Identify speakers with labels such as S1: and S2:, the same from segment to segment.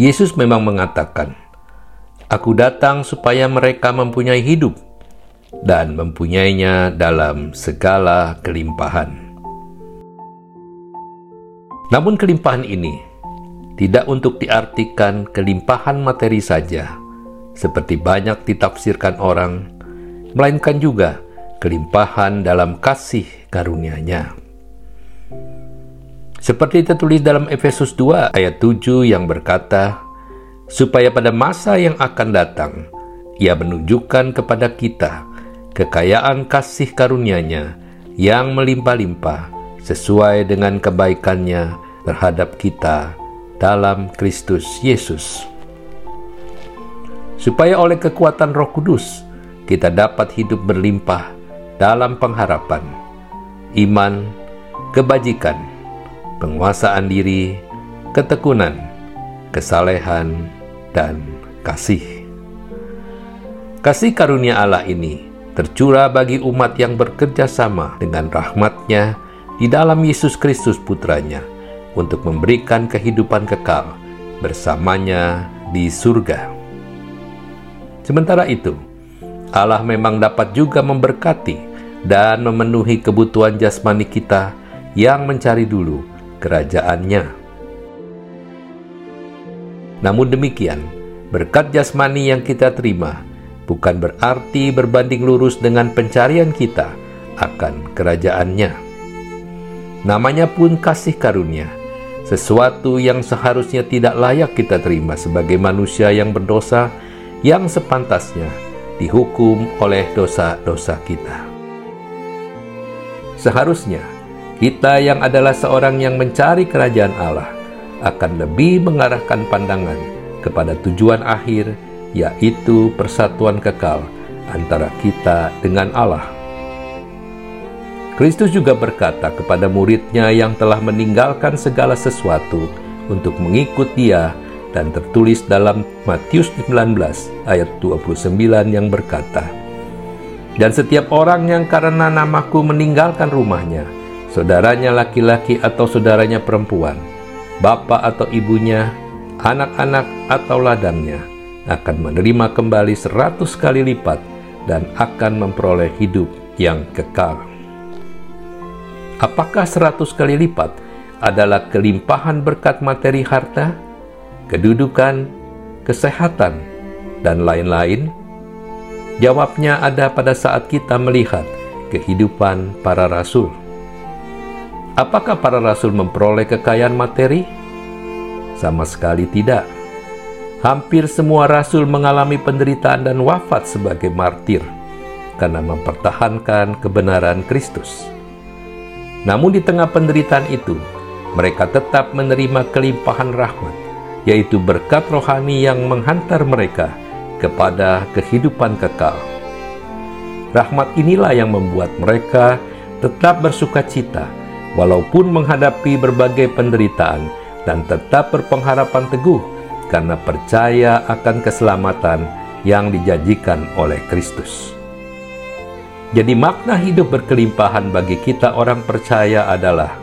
S1: Yesus memang mengatakan, Aku datang supaya mereka mempunyai hidup dan mempunyainya dalam segala kelimpahan. Namun kelimpahan ini tidak untuk diartikan kelimpahan materi saja, seperti banyak ditafsirkan orang, melainkan juga kelimpahan dalam kasih karunia-Nya. Seperti tertulis dalam Efesus 2 ayat 7 yang berkata, supaya pada masa yang akan datang, ia menunjukkan kepada kita kekayaan kasih karunia-Nya yang melimpah-limpah sesuai dengan kebaikannya terhadap kita dalam Kristus Yesus. Supaya oleh kekuatan Roh Kudus kita dapat hidup berlimpah dalam pengharapan, iman, kebajikan, penguasaan diri, ketekunan, kesalehan, dan kasih. Kasih karunia Allah ini tercurah bagi umat yang bekerja sama dengan rahmatnya di dalam Yesus Kristus putranya untuk memberikan kehidupan kekal bersamanya di surga. Sementara itu, Allah memang dapat juga memberkati dan memenuhi kebutuhan jasmani kita yang mencari dulu kerajaannya. Namun demikian, berkat jasmani yang kita terima bukan berarti berbanding lurus dengan pencarian kita akan kerajaannya. Namanya pun kasih karunia, sesuatu yang seharusnya tidak layak kita terima sebagai manusia yang berdosa yang sepantasnya dihukum oleh dosa-dosa kita. Seharusnya kita yang adalah seorang yang mencari kerajaan Allah akan lebih mengarahkan pandangan kepada tujuan akhir, yaitu persatuan kekal antara kita dengan Allah. Kristus juga berkata kepada muridnya yang telah meninggalkan segala sesuatu untuk mengikut dia dan tertulis dalam Matius 19 ayat 29 yang berkata, Dan setiap orang yang karena namaku meninggalkan rumahnya, saudaranya laki-laki atau saudaranya perempuan, bapak atau ibunya, anak-anak atau ladangnya, akan menerima kembali seratus kali lipat dan akan memperoleh hidup yang kekal. Apakah seratus kali lipat adalah kelimpahan berkat materi harta, kedudukan, kesehatan, dan lain-lain? Jawabnya ada pada saat kita melihat kehidupan para rasul. Apakah para rasul memperoleh kekayaan materi? Sama sekali tidak. Hampir semua rasul mengalami penderitaan dan wafat sebagai martir karena mempertahankan kebenaran Kristus. Namun di tengah penderitaan itu, mereka tetap menerima kelimpahan rahmat, yaitu berkat rohani yang menghantar mereka kepada kehidupan kekal. Rahmat inilah yang membuat mereka tetap bersuka cita walaupun menghadapi berbagai penderitaan dan tetap berpengharapan teguh karena percaya akan keselamatan yang dijanjikan oleh Kristus. Jadi makna hidup berkelimpahan bagi kita orang percaya adalah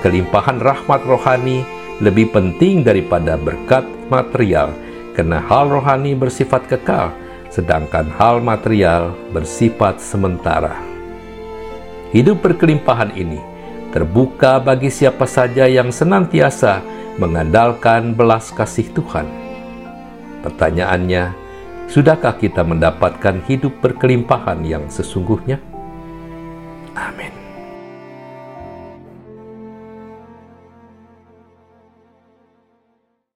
S1: kelimpahan rahmat rohani lebih penting daripada berkat material karena hal rohani bersifat kekal sedangkan hal material bersifat sementara. Hidup berkelimpahan ini terbuka bagi siapa saja yang senantiasa mengandalkan belas kasih Tuhan. Pertanyaannya, sudahkah kita mendapatkan hidup berkelimpahan yang sesungguhnya? Amin.